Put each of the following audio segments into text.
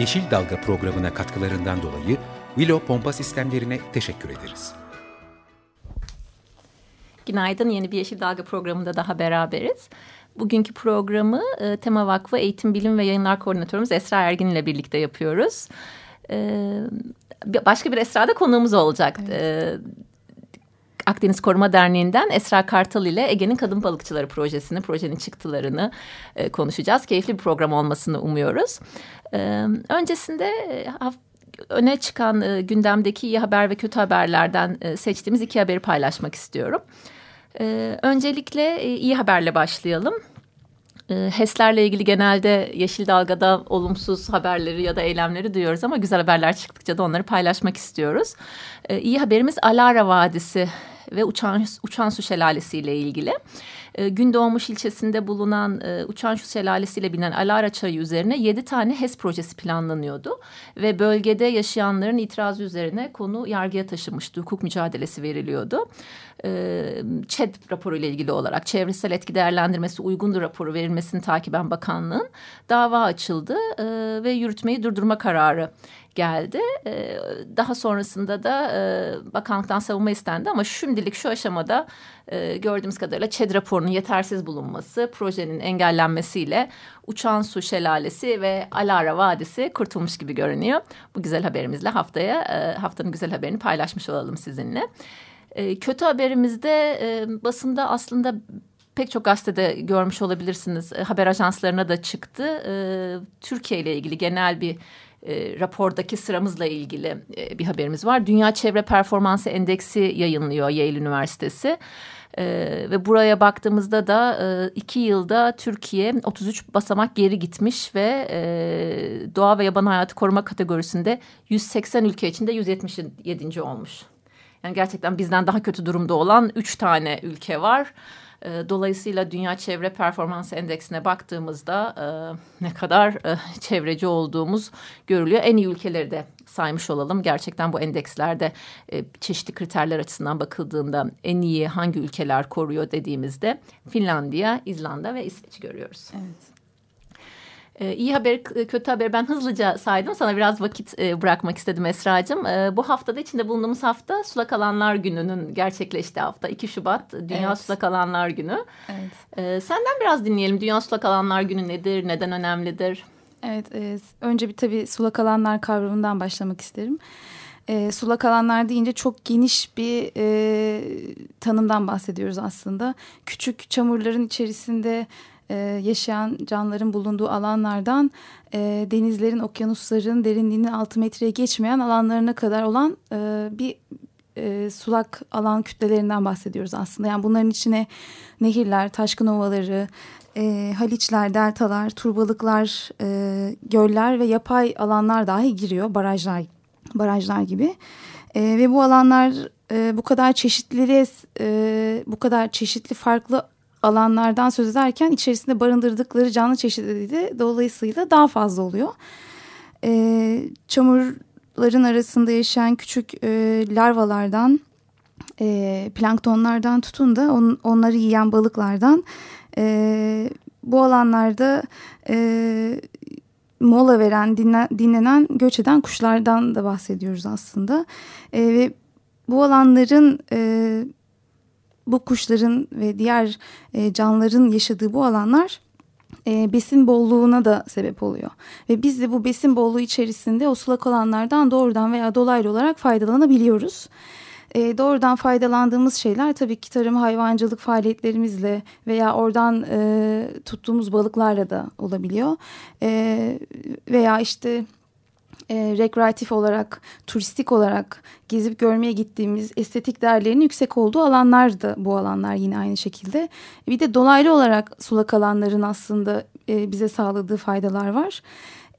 Yeşil Dalga programına katkılarından dolayı Willow Pompa Sistemlerine teşekkür ederiz. Günaydın, yeni bir Yeşil Dalga programında daha beraberiz. Bugünkü programı e, Tema Vakfı Eğitim Bilim ve Yayınlar Koordinatörümüz Esra Ergin ile birlikte yapıyoruz. E, başka bir Esra da konuğumuz olacak. Evet. E, Akdeniz Koruma Derneği'nden Esra Kartal ile Ege'nin Kadın Balıkçıları projesini, projenin çıktılarını e, konuşacağız. Keyifli bir program olmasını umuyoruz. E, öncesinde e, öne çıkan e, gündemdeki iyi haber ve kötü haberlerden e, seçtiğimiz iki haberi paylaşmak istiyorum. E, öncelikle e, iyi haberle başlayalım. E, HES'lerle ilgili genelde Yeşil Dalga'da olumsuz haberleri ya da eylemleri duyuyoruz ama güzel haberler çıktıkça da onları paylaşmak istiyoruz. E, iyi haberimiz Alara Vadisi ve Uçan, Uçan Su Şelalesi ile ilgili. E, Gündoğmuş ilçesinde bulunan e, Uçan Su Şelalesi ile binen Alara Çayı üzerine yedi tane HES projesi planlanıyordu. Ve bölgede yaşayanların itirazı üzerine konu yargıya taşımıştı. Hukuk mücadelesi veriliyordu. E, ÇED raporu ile ilgili olarak çevresel etki değerlendirmesi uygundur raporu verilmesini takiben bakanlığın dava açıldı e, ve yürütmeyi durdurma kararı geldi. E, daha sonrasında da e, bakanlıktan savunma istendi ama şimdilik şu aşamada e, gördüğümüz kadarıyla ÇED raporunun yetersiz bulunması, projenin engellenmesiyle Uçan Su Şelalesi ve Alara Vadisi kurtulmuş gibi görünüyor. Bu güzel haberimizle haftaya e, haftanın güzel haberini paylaşmış olalım sizinle. E, kötü haberimizde basında aslında pek çok gazetede görmüş olabilirsiniz. Haber ajanslarına da çıktı. Türkiye ile ilgili genel bir e, rapordaki sıramızla ilgili e, bir haberimiz var. Dünya Çevre Performansı Endeksi yayınlıyor Yale Üniversitesi. Ee, ve buraya baktığımızda da e, iki yılda Türkiye 33 basamak geri gitmiş ve e, doğa ve yaban hayatı koruma kategorisinde 180 ülke içinde 177. olmuş. Yani gerçekten bizden daha kötü durumda olan üç tane ülke var. E, dolayısıyla Dünya Çevre Performans Endeksine baktığımızda e, ne kadar e, çevreci olduğumuz görülüyor. En iyi ülkeleri de saymış olalım. Gerçekten bu endekslerde e, çeşitli kriterler açısından bakıldığında en iyi hangi ülkeler koruyor dediğimizde Finlandiya, İzlanda ve İsveç görüyoruz. Evet. Ee, iyi haber, kötü haber ben hızlıca saydım. Sana biraz vakit e, bırakmak istedim Esra'cığım. Ee, bu haftada içinde bulunduğumuz hafta Sulak Alanlar Günü'nün gerçekleştiği hafta. 2 Şubat Dünya evet. Sulak Alanlar Günü. Evet. Ee, senden biraz dinleyelim. Dünya Sulak Alanlar Günü nedir? Neden önemlidir? Evet, e, önce bir tabii sulak alanlar kavramından başlamak isterim. E, sulak alanlar deyince çok geniş bir e, tanımdan bahsediyoruz aslında. Küçük çamurların içerisinde e, yaşayan canlıların bulunduğu alanlardan e, denizlerin, okyanusların derinliğinin altı metreye geçmeyen alanlarına kadar olan e, bir e, sulak alan kütlelerinden bahsediyoruz aslında. Yani bunların içine nehirler, taşkın ovaları, e, haliçler, deltalar, turbalıklar, e, göller ve yapay alanlar dahi giriyor. Barajlar, barajlar gibi. E, ve bu alanlar e, bu kadar çeşitli, e, bu kadar çeşitli farklı alanlardan söz ederken içerisinde barındırdıkları canlı çeşitliliği de dolayısıyla daha fazla oluyor. E, çamurların arasında yaşayan küçük e, larvalardan, e, planktonlardan tutun da on, onları yiyen balıklardan e, bu alanlarda e, mola veren, dinlen, dinlenen, göç eden kuşlardan da bahsediyoruz aslında. E, ve bu alanların e, bu kuşların ve diğer e, canlıların yaşadığı bu alanlar e, besin bolluğuna da sebep oluyor. Ve biz de bu besin bolluğu içerisinde o sulak alanlardan doğrudan veya dolaylı olarak faydalanabiliyoruz. E, doğrudan faydalandığımız şeyler tabii ki tarım hayvancılık faaliyetlerimizle veya oradan e, tuttuğumuz balıklarla da olabiliyor. E, veya işte e, rekreatif olarak, turistik olarak gezip görmeye gittiğimiz estetik değerlerinin yüksek olduğu alanlardı bu alanlar yine aynı şekilde. Bir de dolaylı olarak sulak alanların aslında e, bize sağladığı faydalar var.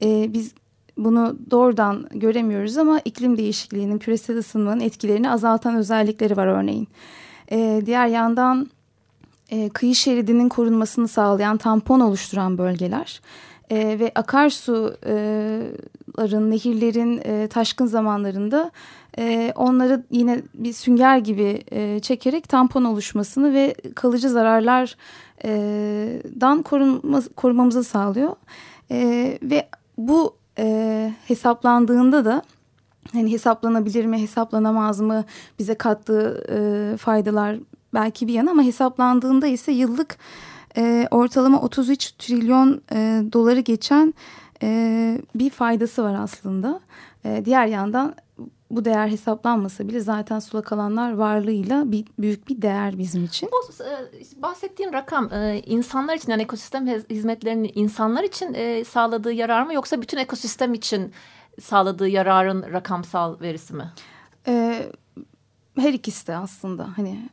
E, biz bunu doğrudan göremiyoruz ama iklim değişikliğinin, küresel ısınmanın etkilerini azaltan özellikleri var örneğin. E, diğer yandan e, kıyı şeridinin korunmasını sağlayan tampon oluşturan bölgeler e, ve akarsuların, nehirlerin e, taşkın zamanlarında e, onları yine bir sünger gibi e, çekerek tampon oluşmasını ve kalıcı zararlardan korunma, korumamızı sağlıyor. E, ve bu e, hesaplandığında da hani hesaplanabilir mi, hesaplanamaz mı bize kattığı e, faydalar belki bir yana ama hesaplandığında ise yıllık e, ortalama 33 trilyon e, doları geçen e, bir faydası var aslında. E, diğer yandan bu değer hesaplanmasa bile zaten sulak alanlar varlığıyla bir, büyük bir değer bizim için. Bu e, bahsettiğin rakam e, insanlar için yani ekosistem hizmetlerinin insanlar için e, sağladığı yarar mı yoksa bütün ekosistem için sağladığı yararın rakamsal verisi mi? Her ikisi de aslında hani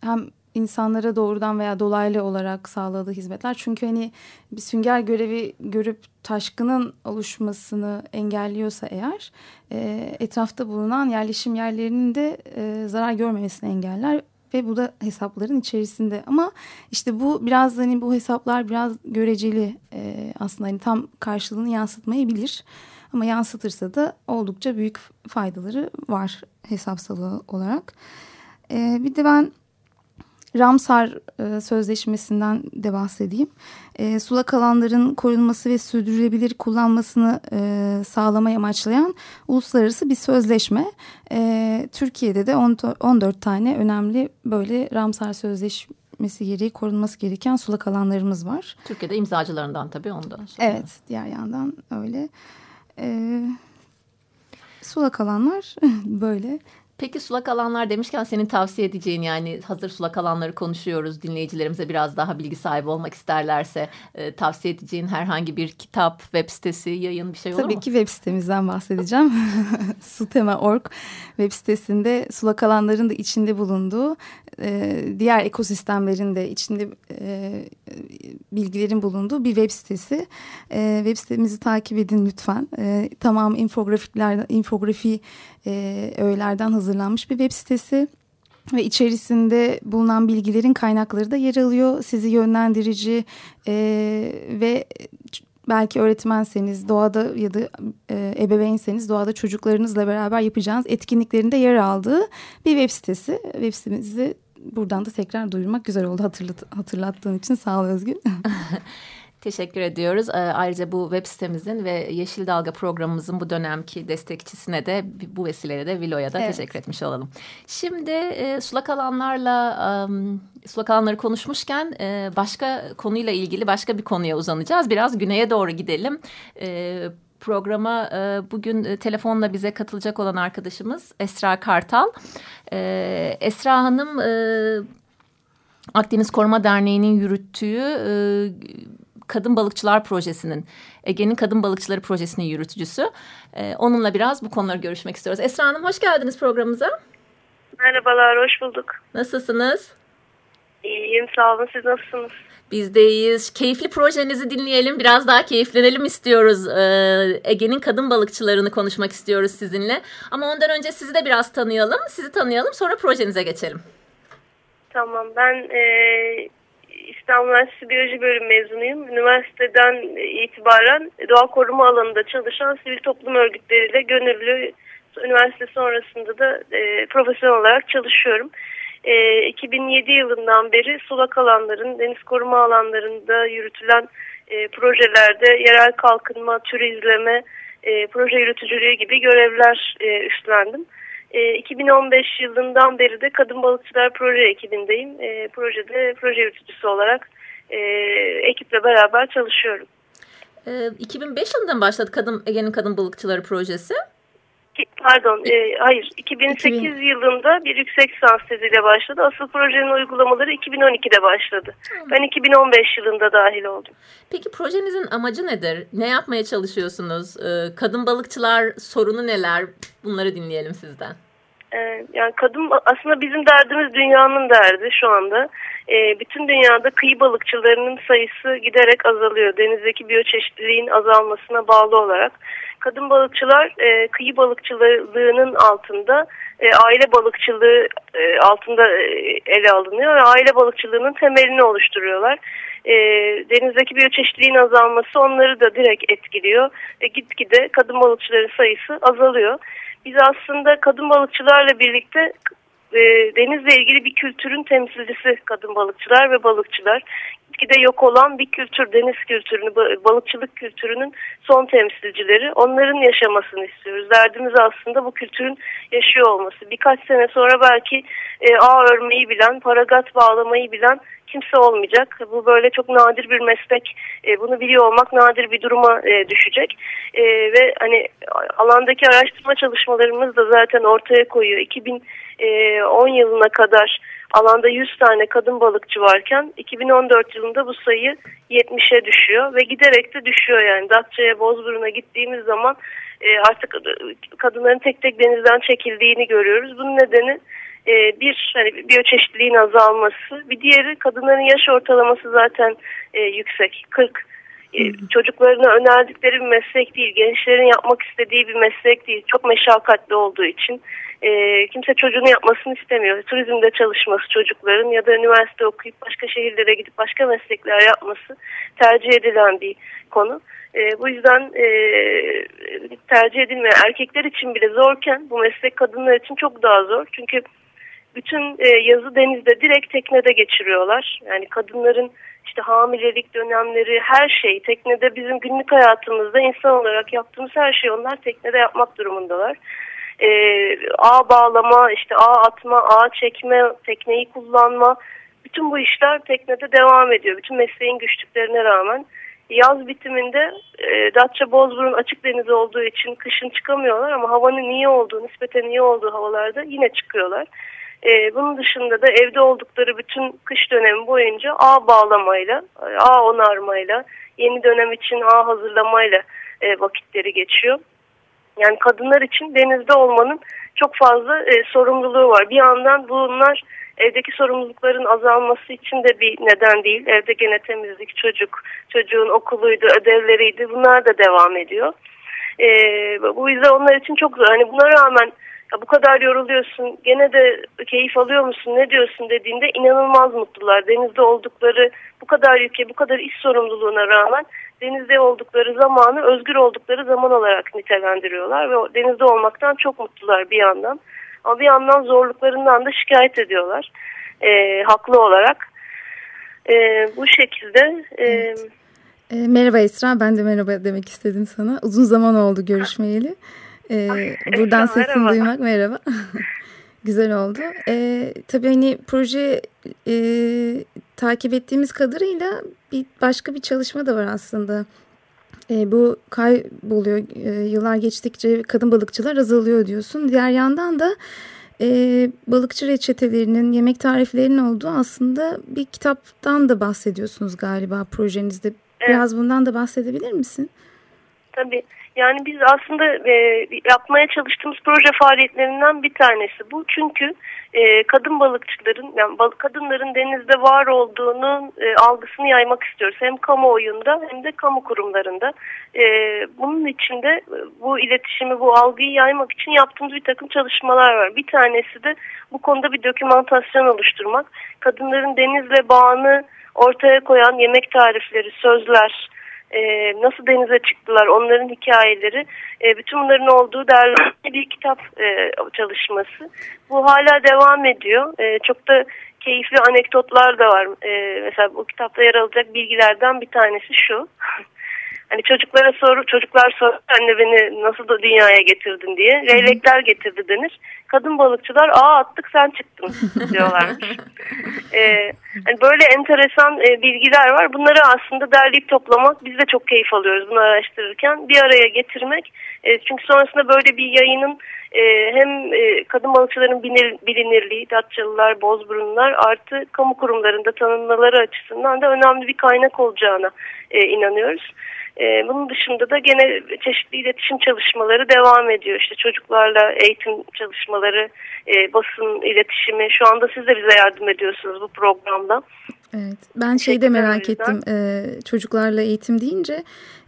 hem insanlara doğrudan veya dolaylı olarak sağladığı hizmetler. Çünkü hani bir sünger görevi görüp taşkının oluşmasını engelliyorsa eğer e, etrafta bulunan yerleşim yerlerinin de e, zarar görmemesini engeller ve bu da hesapların içerisinde ama işte bu biraz hani bu hesaplar biraz göreceli e, aslında hani tam karşılığını yansıtmayabilir ama yansıtırsa da oldukça büyük faydaları var hesapsal olarak. E, bir de ben Ramsar e, Sözleşmesi'nden de bahsedeyim. E, sulak alanların korunması ve sürdürülebilir kullanmasını e, sağlamayı amaçlayan uluslararası bir sözleşme. E, Türkiye'de de 14 tane önemli böyle Ramsar Sözleşmesi gereği korunması gereken sulak alanlarımız var. Türkiye'de imzacılarından tabii ondan sonra. Evet diğer yandan öyle. E, sulak alanlar böyle. Peki sulak alanlar demişken senin tavsiye edeceğin yani hazır sulak alanları konuşuyoruz. Dinleyicilerimize biraz daha bilgi sahibi olmak isterlerse e, tavsiye edeceğin herhangi bir kitap, web sitesi, yayın bir şey olur Tabii mu? Tabii ki web sitemizden bahsedeceğim. Sutema.org web sitesinde sulak alanların da içinde bulunduğu e, diğer ekosistemlerin de içinde e, bilgilerin bulunduğu bir web sitesi. E, web sitemizi takip edin lütfen. E, tamam infografikler, infografi e, öğelerden hazırlanmış bir web sitesi ve içerisinde bulunan bilgilerin kaynakları da yer alıyor. Sizi yönlendirici e, ve belki öğretmenseniz, doğada ya da e, ebeveynseniz doğada çocuklarınızla beraber yapacağınız etkinliklerinde yer aldığı bir web sitesi. Web sitemizi buradan da tekrar duyurmak güzel oldu hatırlat, hatırlattığın için sağ ol Özgür. Teşekkür ediyoruz. Ee, ayrıca bu web sitemizin ve Yeşil Dalga programımızın bu dönemki destekçisine de bu vesileyle de Vilo'ya da evet. teşekkür etmiş olalım. Şimdi e, sulak alanlarla sulak alanları konuşmuşken e, başka konuyla ilgili başka bir konuya uzanacağız. Biraz güneye doğru gidelim. E, programa e, bugün e, telefonla bize katılacak olan arkadaşımız Esra Kartal. E, Esra Hanım e, Akdeniz Koruma Derneği'nin yürüttüğü e, Kadın Balıkçılar Projesi'nin, Ege'nin Kadın Balıkçıları Projesi'nin yürütücüsü. E, onunla biraz bu konuları görüşmek istiyoruz. Esra Hanım hoş geldiniz programımıza. Merhabalar, hoş bulduk. Nasılsınız? İyiyim, sağ olun. Siz nasılsınız? Biz deyiz. Keyifli projenizi dinleyelim. Biraz daha keyiflenelim istiyoruz. Ee, Ege'nin kadın balıkçılarını konuşmak istiyoruz sizinle. Ama ondan önce sizi de biraz tanıyalım. Sizi tanıyalım sonra projenize geçelim. Tamam. Ben e, İstanbul Üniversitesi Biyoloji Bölümü mezunuyum. Üniversiteden itibaren doğa koruma alanında çalışan sivil toplum örgütleriyle gönüllü üniversite sonrasında da e, profesyonel olarak çalışıyorum. E, 2007 yılından beri sulak alanların, deniz koruma alanlarında yürütülen e, projelerde yerel kalkınma, tür izleme, e, proje yürütücülüğü gibi görevler e, üstlendim. E, 2015 yılından beri de Kadın Balıkçılar Proje ekibindeyim. E, projede proje yürütücüsü olarak e, ekiple beraber çalışıyorum. E, 2005 yılından başladı Kadın Ege'nin Kadın Balıkçıları Projesi. Pardon e, hayır 2008 2000. yılında bir yüksek lisans teziyle başladı. Asıl projenin uygulamaları 2012'de başladı. Ben 2015 yılında dahil oldum. Peki projenizin amacı nedir? Ne yapmaya çalışıyorsunuz? Ee, kadın balıkçılar sorunu neler? Bunları dinleyelim sizden. Ee, yani kadın aslında bizim derdimiz dünyanın derdi şu anda. Bütün dünyada kıyı balıkçılarının sayısı giderek azalıyor. Denizdeki biyoçeşitliliğin azalmasına bağlı olarak. Kadın balıkçılar e, kıyı balıkçılığının altında e, aile balıkçılığı e, altında ele alınıyor ve aile balıkçılığının temelini oluşturuyorlar. denizdeki biyoçeşitliliğin azalması onları da direkt etkiliyor ve gitgide kadın balıkçıların sayısı azalıyor. Biz aslında kadın balıkçılarla birlikte e, denizle ilgili bir kültürün temsilcisi kadın balıkçılar ve balıkçılar. Gitgide yok olan bir kültür, deniz kültürünü, balıkçılık kültürünün son temsilcileri. Onların yaşamasını istiyoruz. Derdimiz aslında bu kültürün yaşıyor olması. Birkaç sene sonra belki e, ağ örmeyi bilen, paragat bağlamayı bilen kimse olmayacak. Bu böyle çok nadir bir meslek. E, bunu biliyor olmak nadir bir duruma e, düşecek. E, ve hani alandaki araştırma çalışmalarımız da zaten ortaya koyuyor. 2010 e, yılına kadar alanda 100 tane kadın balıkçı varken 2014 yılında bu sayı 70'e düşüyor ve giderek de düşüyor yani. Datça'ya, Bozburun'a gittiğimiz zaman e, artık kadınların tek tek denizden çekildiğini görüyoruz. Bunun nedeni e, bir hani biyoçeşitliliğin azalması, bir diğeri kadınların yaş ortalaması zaten e, yüksek, 40. E, çocuklarına önerdikleri bir meslek değil, gençlerin yapmak istediği bir meslek değil, çok meşakkatli olduğu için e, kimse çocuğunu yapmasını istemiyor. Turizmde çalışması çocukların ya da üniversite okuyup başka şehirlere gidip başka meslekler yapması tercih edilen bir konu. E, bu yüzden e, tercih edilmeyen erkekler için bile zorken bu meslek kadınlar için çok daha zor. Çünkü bütün e, yazı denizde direkt teknede geçiriyorlar. Yani kadınların işte hamilelik dönemleri her şey teknede bizim günlük hayatımızda insan olarak yaptığımız her şeyi onlar teknede yapmak durumundalar. E, ağ bağlama, işte ağ atma, ağ çekme, tekneyi kullanma bütün bu işler teknede devam ediyor. Bütün mesleğin güçlüklerine rağmen. Yaz bitiminde e, Datça Bozburun açık deniz olduğu için kışın çıkamıyorlar ama havanın iyi olduğu, nispeten iyi olduğu havalarda yine çıkıyorlar. E, bunun dışında da evde oldukları bütün kış dönemi boyunca ağ bağlamayla, ağ onarmayla, yeni dönem için ağ hazırlamayla e, vakitleri geçiyor. Yani kadınlar için denizde olmanın çok fazla e, sorumluluğu var. Bir yandan bunlar evdeki sorumlulukların azalması için de bir neden değil. Evde gene temizlik, çocuk, çocuğun okuluydu, ödevleriydi bunlar da devam ediyor. E, bu yüzden onlar için çok zor. Hani buna rağmen ya bu kadar yoruluyorsun gene de keyif alıyor musun ne diyorsun dediğinde inanılmaz mutlular. Denizde oldukları bu kadar yüke bu kadar iş sorumluluğuna rağmen denizde oldukları zamanı özgür oldukları zaman olarak nitelendiriyorlar ve denizde olmaktan çok mutlular bir yandan. Ama bir yandan zorluklarından da şikayet ediyorlar e, haklı olarak. E, bu şekilde... E, evet. E, merhaba Esra, ben de merhaba demek istedim sana. Uzun zaman oldu görüşmeyeli. Ee, buradan sesini duymak merhaba. Güzel oldu. Ee, tabii hani proje e, takip ettiğimiz kadarıyla bir başka bir çalışma da var aslında. E, bu kayboluyor. E, yıllar geçtikçe kadın balıkçılar azalıyor diyorsun. Diğer yandan da e, balıkçı reçetelerinin, yemek tariflerinin olduğu aslında bir kitaptan da bahsediyorsunuz galiba projenizde. Biraz evet. bundan da bahsedebilir misin? Tabii. Yani biz aslında e, yapmaya çalıştığımız proje faaliyetlerinden bir tanesi bu. Çünkü e, kadın balıkçıların, yani bal kadınların denizde var olduğunu e, algısını yaymak istiyoruz. Hem kamuoyunda hem de kamu kurumlarında. E, bunun için de bu iletişimi, bu algıyı yaymak için yaptığımız bir takım çalışmalar var. Bir tanesi de bu konuda bir dokümantasyon oluşturmak. Kadınların denizle bağını ortaya koyan yemek tarifleri, sözler, e, nasıl denize çıktılar, onların hikayeleri, e, bütün bunların olduğu derli bir kitap e, çalışması. Bu hala devam ediyor. E, çok da keyifli anekdotlar da var. E, mesela bu kitapta yer alacak bilgilerden bir tanesi şu. Hani çocuklara soru, çocuklar sorar anne beni nasıl da dünyaya getirdin diye. Leylekler getirdi denir. Kadın balıkçılar aa attık sen çıktın diyorlarmış. ee, hani böyle enteresan e, bilgiler var. Bunları aslında derleyip toplamak biz de çok keyif alıyoruz bunu araştırırken. Bir araya getirmek E, çünkü sonrasında böyle bir yayının e, hem e, kadın balıkçıların bilinirliği, Datçalılar, Bozburunlar artı kamu kurumlarında tanınmaları açısından da önemli bir kaynak olacağına e, inanıyoruz. E, bunun dışında da gene çeşitli iletişim çalışmaları devam ediyor. İşte çocuklarla eğitim çalışmaları, e, basın iletişimi. Şu anda siz de bize yardım ediyorsunuz bu programda. Evet, ben şeyi de merak ettim. Ee, çocuklarla eğitim deyince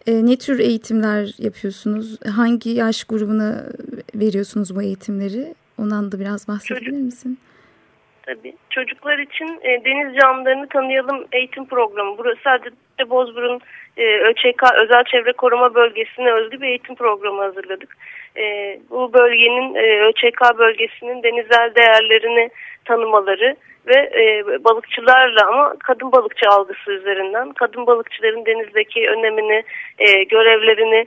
e, ne tür eğitimler yapıyorsunuz? Hangi yaş grubuna veriyorsunuz bu eğitimleri? Ondan da biraz bahsedebilir Çocuk, misin? Tabii. Çocuklar için e, deniz canlılarını tanıyalım eğitim programı. Burası sadece Bozburun e, ÖÇK Özel Çevre Koruma Bölgesi'ne özgü bir eğitim programı hazırladık. E, bu bölgenin e, ÖÇK bölgesinin denizel değerlerini tanımaları ve e, balıkçılarla ama kadın balıkçı algısı üzerinden kadın balıkçıların denizdeki önemini, e, görevlerini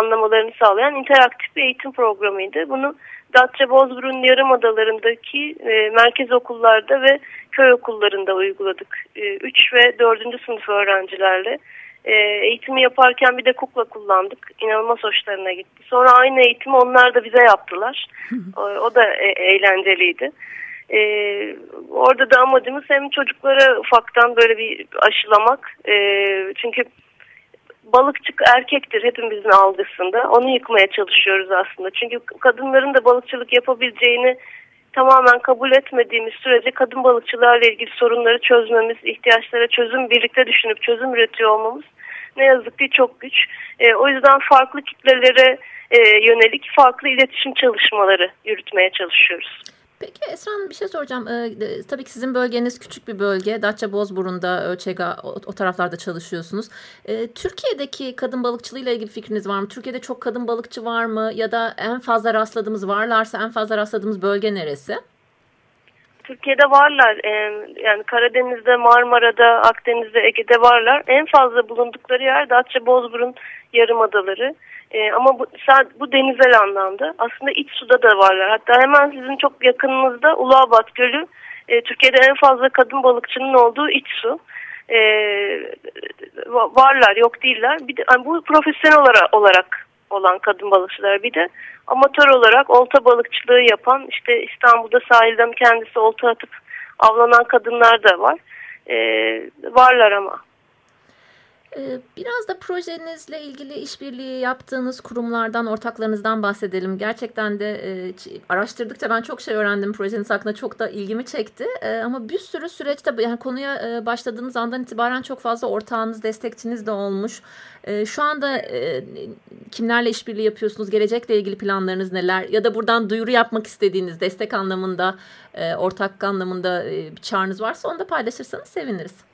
anlamalarını sağlayan interaktif bir eğitim programıydı. Bunu Datça Bozburun Yarımadalarındaki e, merkez okullarda ve köy okullarında uyguladık. 3 e, ve 4. sınıf öğrencilerle. E, eğitimi yaparken bir de kukla kullandık. İnanılmaz hoşlarına gitti. Sonra aynı eğitimi onlar da bize yaptılar. o, o da e, eğlenceliydi. E, orada da amacımız hem çocuklara ufaktan böyle bir aşılamak. E, çünkü balıkçı erkektir hepimizin algısında. Onu yıkmaya çalışıyoruz aslında. Çünkü kadınların da balıkçılık yapabileceğini tamamen kabul etmediğimiz sürece kadın balıkçılarla ilgili sorunları çözmemiz, ihtiyaçlara çözüm birlikte düşünüp çözüm üretiyor olmamız ne yazık ki çok güç. E, o yüzden farklı kitlelere e, yönelik farklı iletişim çalışmaları yürütmeye çalışıyoruz. Peki Esra bir şey soracağım. Ee, tabii ki sizin bölgeniz küçük bir bölge. Datça Bozburun'da, Ölçega o, o taraflarda çalışıyorsunuz. Ee, Türkiye'deki kadın balıkçılığıyla ilgili fikriniz var mı? Türkiye'de çok kadın balıkçı var mı? Ya da en fazla rastladığımız varlarsa en fazla rastladığımız bölge neresi? Türkiye'de varlar. Ee, yani Karadeniz'de, Marmara'da, Akdeniz'de, Ege'de varlar. En fazla bulundukları yer Datça Bozburun Yarımadaları. E, ama bu, bu denizel anlamda. Aslında iç suda da varlar. Hatta hemen sizin çok yakınınızda Uluabat Gölü. E, Türkiye'de en fazla kadın balıkçının olduğu iç su. E, varlar, yok değiller. Bir de, yani bu profesyonel olarak, olarak olan kadın balıkçılar. Bir de amatör olarak olta balıkçılığı yapan, işte İstanbul'da sahilden kendisi olta atıp avlanan kadınlar da var. E, varlar ama. Ee, biraz da projenizle ilgili işbirliği yaptığınız kurumlardan, ortaklarınızdan bahsedelim. Gerçekten de e, araştırdıkça ben çok şey öğrendim. Projeniz hakkında çok da ilgimi çekti. E, ama bir sürü süreçte yani konuya e, başladığınız andan itibaren çok fazla ortağınız, destekçiniz de olmuş. Şu anda kimlerle işbirliği yapıyorsunuz? Gelecekle ilgili planlarınız neler? Ya da buradan duyuru yapmak istediğiniz destek anlamında, ortak anlamında bir çağrınız varsa onu da paylaşırsanız seviniriz.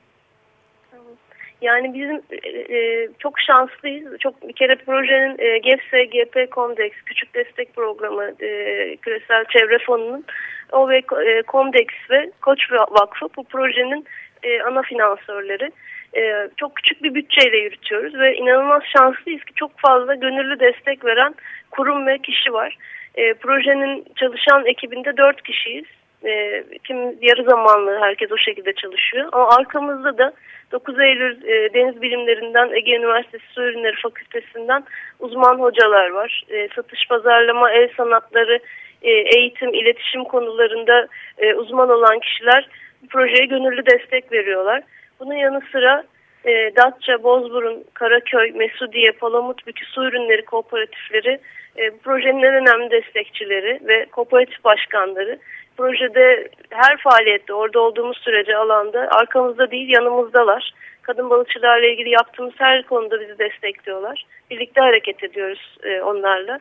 Yani bizim e, e, çok şanslıyız. Çok bir kere projenin e, GEFSE, GP Comdex, Küçük Destek Programı, e, Küresel Çevre Fonu'nun o ve e, Comdex ve Koç Vakfı bu projenin e, ana finansörleri. E, çok küçük bir bütçeyle yürütüyoruz ve inanılmaz şanslıyız ki çok fazla gönüllü destek veren kurum ve kişi var. E, projenin çalışan ekibinde dört kişiyiz. E, kim yarı zamanlı herkes o şekilde çalışıyor. Ama arkamızda da 9 Eylül e, Deniz Bilimlerinden Ege Üniversitesi Su Ürünleri Fakültesinden uzman hocalar var. E, satış, pazarlama, el sanatları, e, eğitim, iletişim konularında e, uzman olan kişiler projeye gönüllü destek veriyorlar. Bunun yanı sıra e, Datça, Bozburun, Karaköy, Mesudiye, Palamutbükü Su Ürünleri Kooperatifleri e, projenin en önemli destekçileri ve kooperatif başkanları projede her faaliyette orada olduğumuz sürece alanda arkamızda değil yanımızdalar. Kadın balıkçılarla ilgili yaptığımız her konuda bizi destekliyorlar. Birlikte hareket ediyoruz e, onlarla.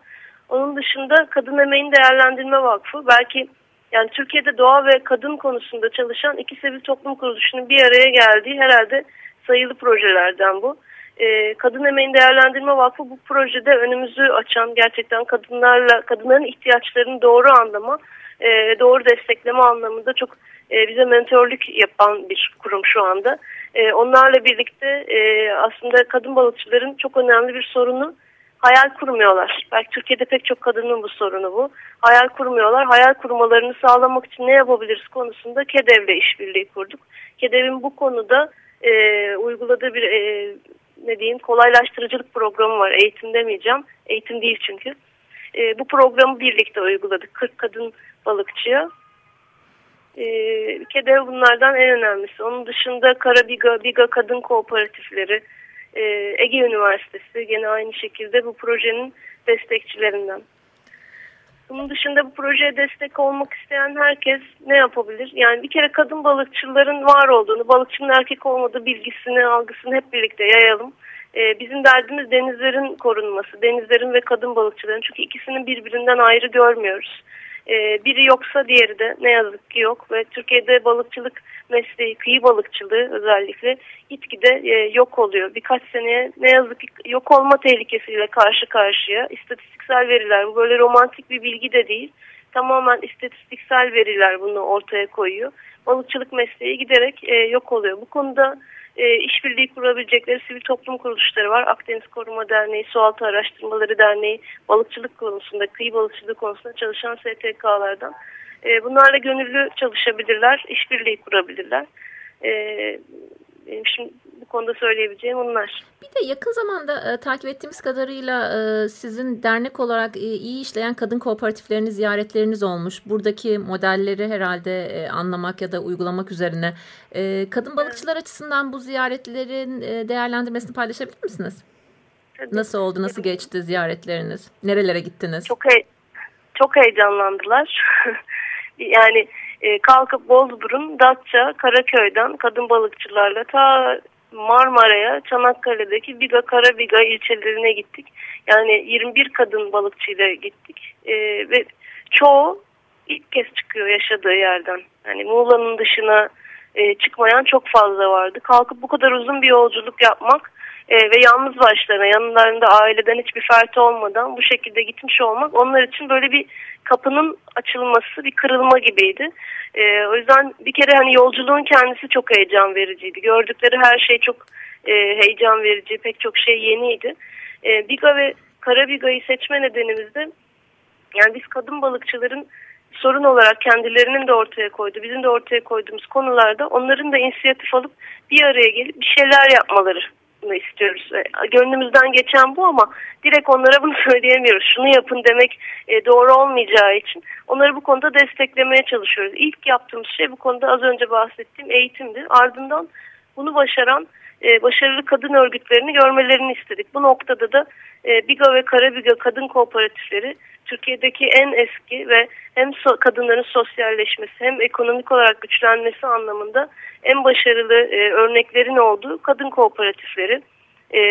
Onun dışında Kadın Emeğin Değerlendirme Vakfı belki yani Türkiye'de doğa ve kadın konusunda çalışan iki sivil toplum kuruluşunun bir araya geldiği herhalde sayılı projelerden bu. Ee, kadın Emeğin Değerlendirme Vakfı bu projede önümüzü açan gerçekten kadınlarla kadınların ihtiyaçlarını doğru anlama e, doğru destekleme anlamında çok e, bize mentorluk yapan bir kurum şu anda. E, onlarla birlikte e, aslında kadın balıkçıların çok önemli bir sorunu hayal kurmuyorlar. Belki Türkiye'de pek çok kadının bu sorunu bu. Hayal kurmuyorlar. Hayal kurmalarını sağlamak için ne yapabiliriz konusunda KEDEV'le işbirliği kurduk. KEDEV'in bu konuda e, uyguladığı bir e, ne diyeyim kolaylaştırıcılık programı var. Eğitim demeyeceğim. Eğitim değil çünkü. E, bu programı birlikte uyguladık. 40 kadın balıkçıya. E, ülkede bunlardan en önemlisi. Onun dışında Karabiga, Biga Kadın Kooperatifleri, e, Ege Üniversitesi gene aynı şekilde bu projenin destekçilerinden. Bunun dışında bu projeye destek olmak isteyen herkes ne yapabilir? Yani bir kere kadın balıkçıların var olduğunu, balıkçının erkek olmadığı bilgisini, algısını hep birlikte yayalım. Ee, bizim derdimiz denizlerin korunması, denizlerin ve kadın balıkçıların. Çünkü ikisinin birbirinden ayrı görmüyoruz. Ee, biri yoksa diğeri de ne yazık ki yok ve Türkiye'de balıkçılık mesleği, kıyı balıkçılığı özellikle gitgide e, yok oluyor. Birkaç seneye ne yazık ki yok olma tehlikesiyle karşı karşıya. İstatistiksel veriler böyle romantik bir bilgi de değil. Tamamen istatistiksel veriler bunu ortaya koyuyor. Balıkçılık mesleği giderek e, yok oluyor. Bu konuda e, işbirliği kurabilecekleri sivil toplum kuruluşları var. Akdeniz Koruma Derneği, Sualtı Araştırmaları Derneği, balıkçılık konusunda, kıyı balıkçılığı konusunda çalışan STK'lardan. E, bunlarla gönüllü çalışabilirler, işbirliği kurabilirler. E, benim şimdi bu konuda söyleyebileceğim onlar. Bir de yakın zamanda e, takip ettiğimiz kadarıyla e, sizin dernek olarak e, iyi işleyen kadın kooperatiflerini ziyaretleriniz olmuş. Buradaki modelleri herhalde e, anlamak ya da uygulamak üzerine. E, kadın balıkçılar evet. açısından bu ziyaretlerin e, değerlendirmesini paylaşabilir misiniz? Tabii. Nasıl oldu, nasıl geçti ziyaretleriniz? Nerelere gittiniz? Çok he çok heyecanlandılar. yani e, kalkıp Bozburun, Datça, Karaköy'den kadın balıkçılarla ta Marmara'ya, Çanakkale'deki Biga, Karabiga ilçelerine gittik. Yani 21 kadın balıkçıyla gittik. E, ve çoğu ilk kez çıkıyor yaşadığı yerden. Yani Muğla'nın dışına e, çıkmayan çok fazla vardı. Kalkıp bu kadar uzun bir yolculuk yapmak e, ve yalnız başlarına yanlarında aileden hiçbir fert olmadan bu şekilde gitmiş olmak onlar için böyle bir kapının açılması bir kırılma gibiydi. E, o yüzden bir kere hani yolculuğun kendisi çok heyecan vericiydi. Gördükleri her şey çok e, heyecan verici, pek çok şey yeniydi. E, Biga ve Karabiga'yı seçme nedenimiz de yani biz kadın balıkçıların sorun olarak kendilerinin de ortaya koydu, bizim de ortaya koyduğumuz konularda onların da inisiyatif alıp bir araya gelip bir şeyler yapmaları istiyoruz. E, gönlümüzden geçen bu ama direkt onlara bunu söyleyemiyoruz. Şunu yapın demek e, doğru olmayacağı için onları bu konuda desteklemeye çalışıyoruz. İlk yaptığımız şey bu konuda az önce bahsettiğim eğitimdi. Ardından bunu başaran e, başarılı kadın örgütlerini görmelerini istedik. Bu noktada da Biga ve Karabiga kadın kooperatifleri Türkiye'deki en eski ve hem so kadınların sosyalleşmesi hem ekonomik olarak güçlenmesi anlamında en başarılı e, örneklerin olduğu kadın kooperatifleri. E,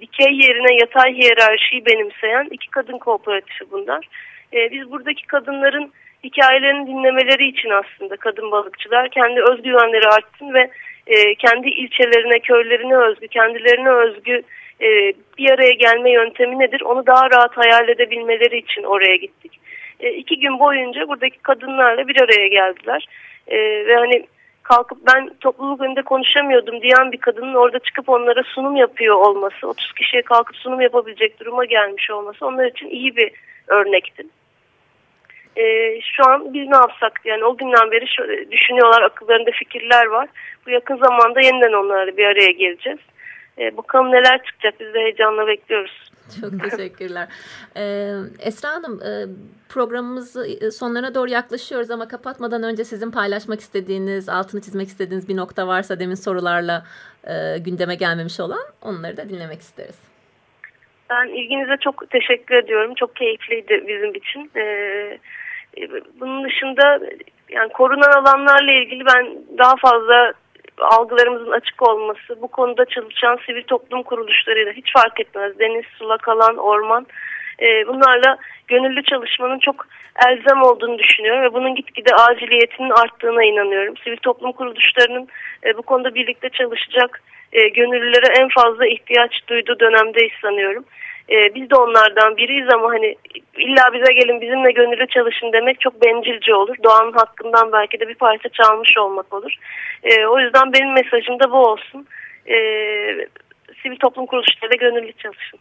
dikey yerine yatay hiyerarşiyi benimseyen iki kadın kooperatifi bunlar. E, biz buradaki kadınların hikayelerini dinlemeleri için aslında kadın balıkçılar kendi özgüvenleri artsın ve e, kendi ilçelerine, köylerine özgü, kendilerine özgü e, bir araya gelme yöntemi nedir onu daha rahat hayal edebilmeleri için oraya gittik. E, iki gün boyunca buradaki kadınlarla bir araya geldiler. E, ve hani kalkıp ben topluluk önünde konuşamıyordum diyen bir kadının orada çıkıp onlara sunum yapıyor olması, 30 kişiye kalkıp sunum yapabilecek duruma gelmiş olması onlar için iyi bir örnekti. Ee, şu an biz ne yapsak yani o günden beri şu, düşünüyorlar akıllarında fikirler var. Bu yakın zamanda yeniden onlarla bir araya geleceğiz. Ee, bakalım neler çıkacak biz de heyecanla bekliyoruz. Çok teşekkürler. Ee, Esra Hanım e, programımızı e, sonlarına doğru yaklaşıyoruz ama kapatmadan önce sizin paylaşmak istediğiniz, altını çizmek istediğiniz bir nokta varsa demin sorularla e, gündeme gelmemiş olan onları da dinlemek isteriz. Ben ilginize çok teşekkür ediyorum. Çok keyifliydi bizim için. Ee, bunun dışında yani korunan alanlarla ilgili ben daha fazla algılarımızın açık olması, bu konuda çalışan sivil toplum kuruluşlarıyla hiç fark etmez. Deniz, sulak alan, orman e, bunlarla gönüllü çalışmanın çok elzem olduğunu düşünüyorum ve bunun gitgide aciliyetinin arttığına inanıyorum. Sivil toplum kuruluşlarının e, bu konuda birlikte çalışacak e, gönüllülere en fazla ihtiyaç duyduğu dönemdeyiz sanıyorum. E, biz de onlardan biriyiz ama hani illa bize gelin bizimle gönüllü çalışın demek çok bencilce olur. Doğanın hakkından belki de bir parça çalmış olmak olur. E, o yüzden benim mesajım da bu olsun. E, sivil toplum kuruluşlarıyla gönüllü çalışın.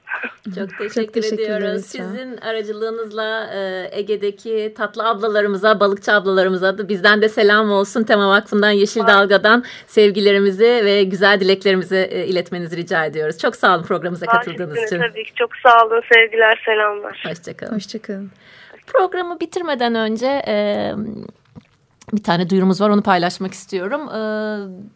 Çok teşekkür, teşekkür ediyoruz. Sizin aracılığınızla e, Ege'deki tatlı ablalarımıza, balıkçı ablalarımıza da bizden de selam olsun. Tema Vakfı'ndan Yeşil Dalga'dan sevgilerimizi ve güzel dileklerimizi e, iletmenizi rica ediyoruz. Çok sağ olun programımıza katıldığınız Bahsettiğiniz için. Tabii ki çok sağ olun. Sevgiler, selamlar. Hoşçakalın. Hoşçakalın. Programı bitirmeden önce e, bir tane duyurumuz var onu paylaşmak istiyorum. E,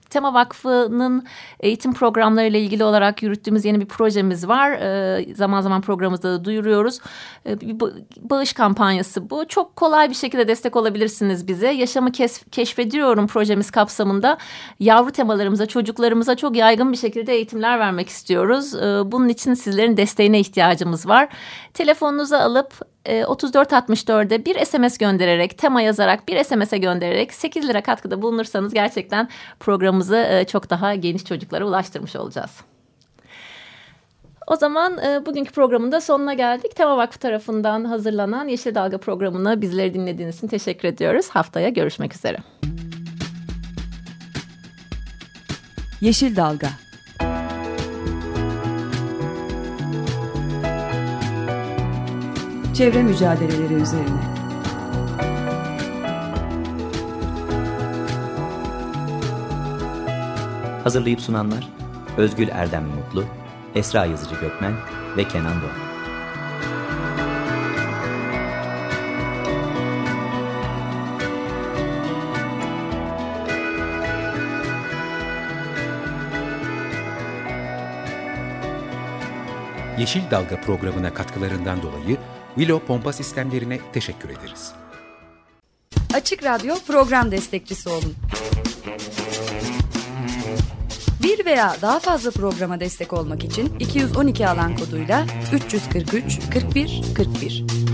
Tema Vakfı'nın eğitim programları ile ilgili olarak yürüttüğümüz yeni bir projemiz var. E, zaman zaman programımızda da duyuruyoruz. E, bir ba- bağış kampanyası bu. Çok kolay bir şekilde destek olabilirsiniz bize. Yaşamı keşfediyorum projemiz kapsamında yavru temalarımıza, çocuklarımıza çok yaygın bir şekilde eğitimler vermek istiyoruz. E, bunun için sizlerin desteğine ihtiyacımız var. Telefonunuza alıp e, 3464'e bir SMS göndererek, tema yazarak bir SMS'e göndererek 8 lira katkıda bulunursanız gerçekten programımızı e, çok daha geniş çocuklara ulaştırmış olacağız. O zaman e, bugünkü programın da sonuna geldik. Tema Vakfı tarafından hazırlanan Yeşil Dalga programına bizleri dinlediğiniz için teşekkür ediyoruz. Haftaya görüşmek üzere. Yeşil Dalga Çevre mücadeleleri üzerine Hazırlayıp sunanlar Özgül Erdem Mutlu, Esra Yazıcı Gökmen ve Kenan Doğan. Yeşil Dalga programına katkılarından dolayı Willow Pompa Sistemlerine teşekkür ederiz. Açık Radyo program destekçisi olun. Bir veya daha fazla programa destek olmak için 212 alan koduyla 343 41 41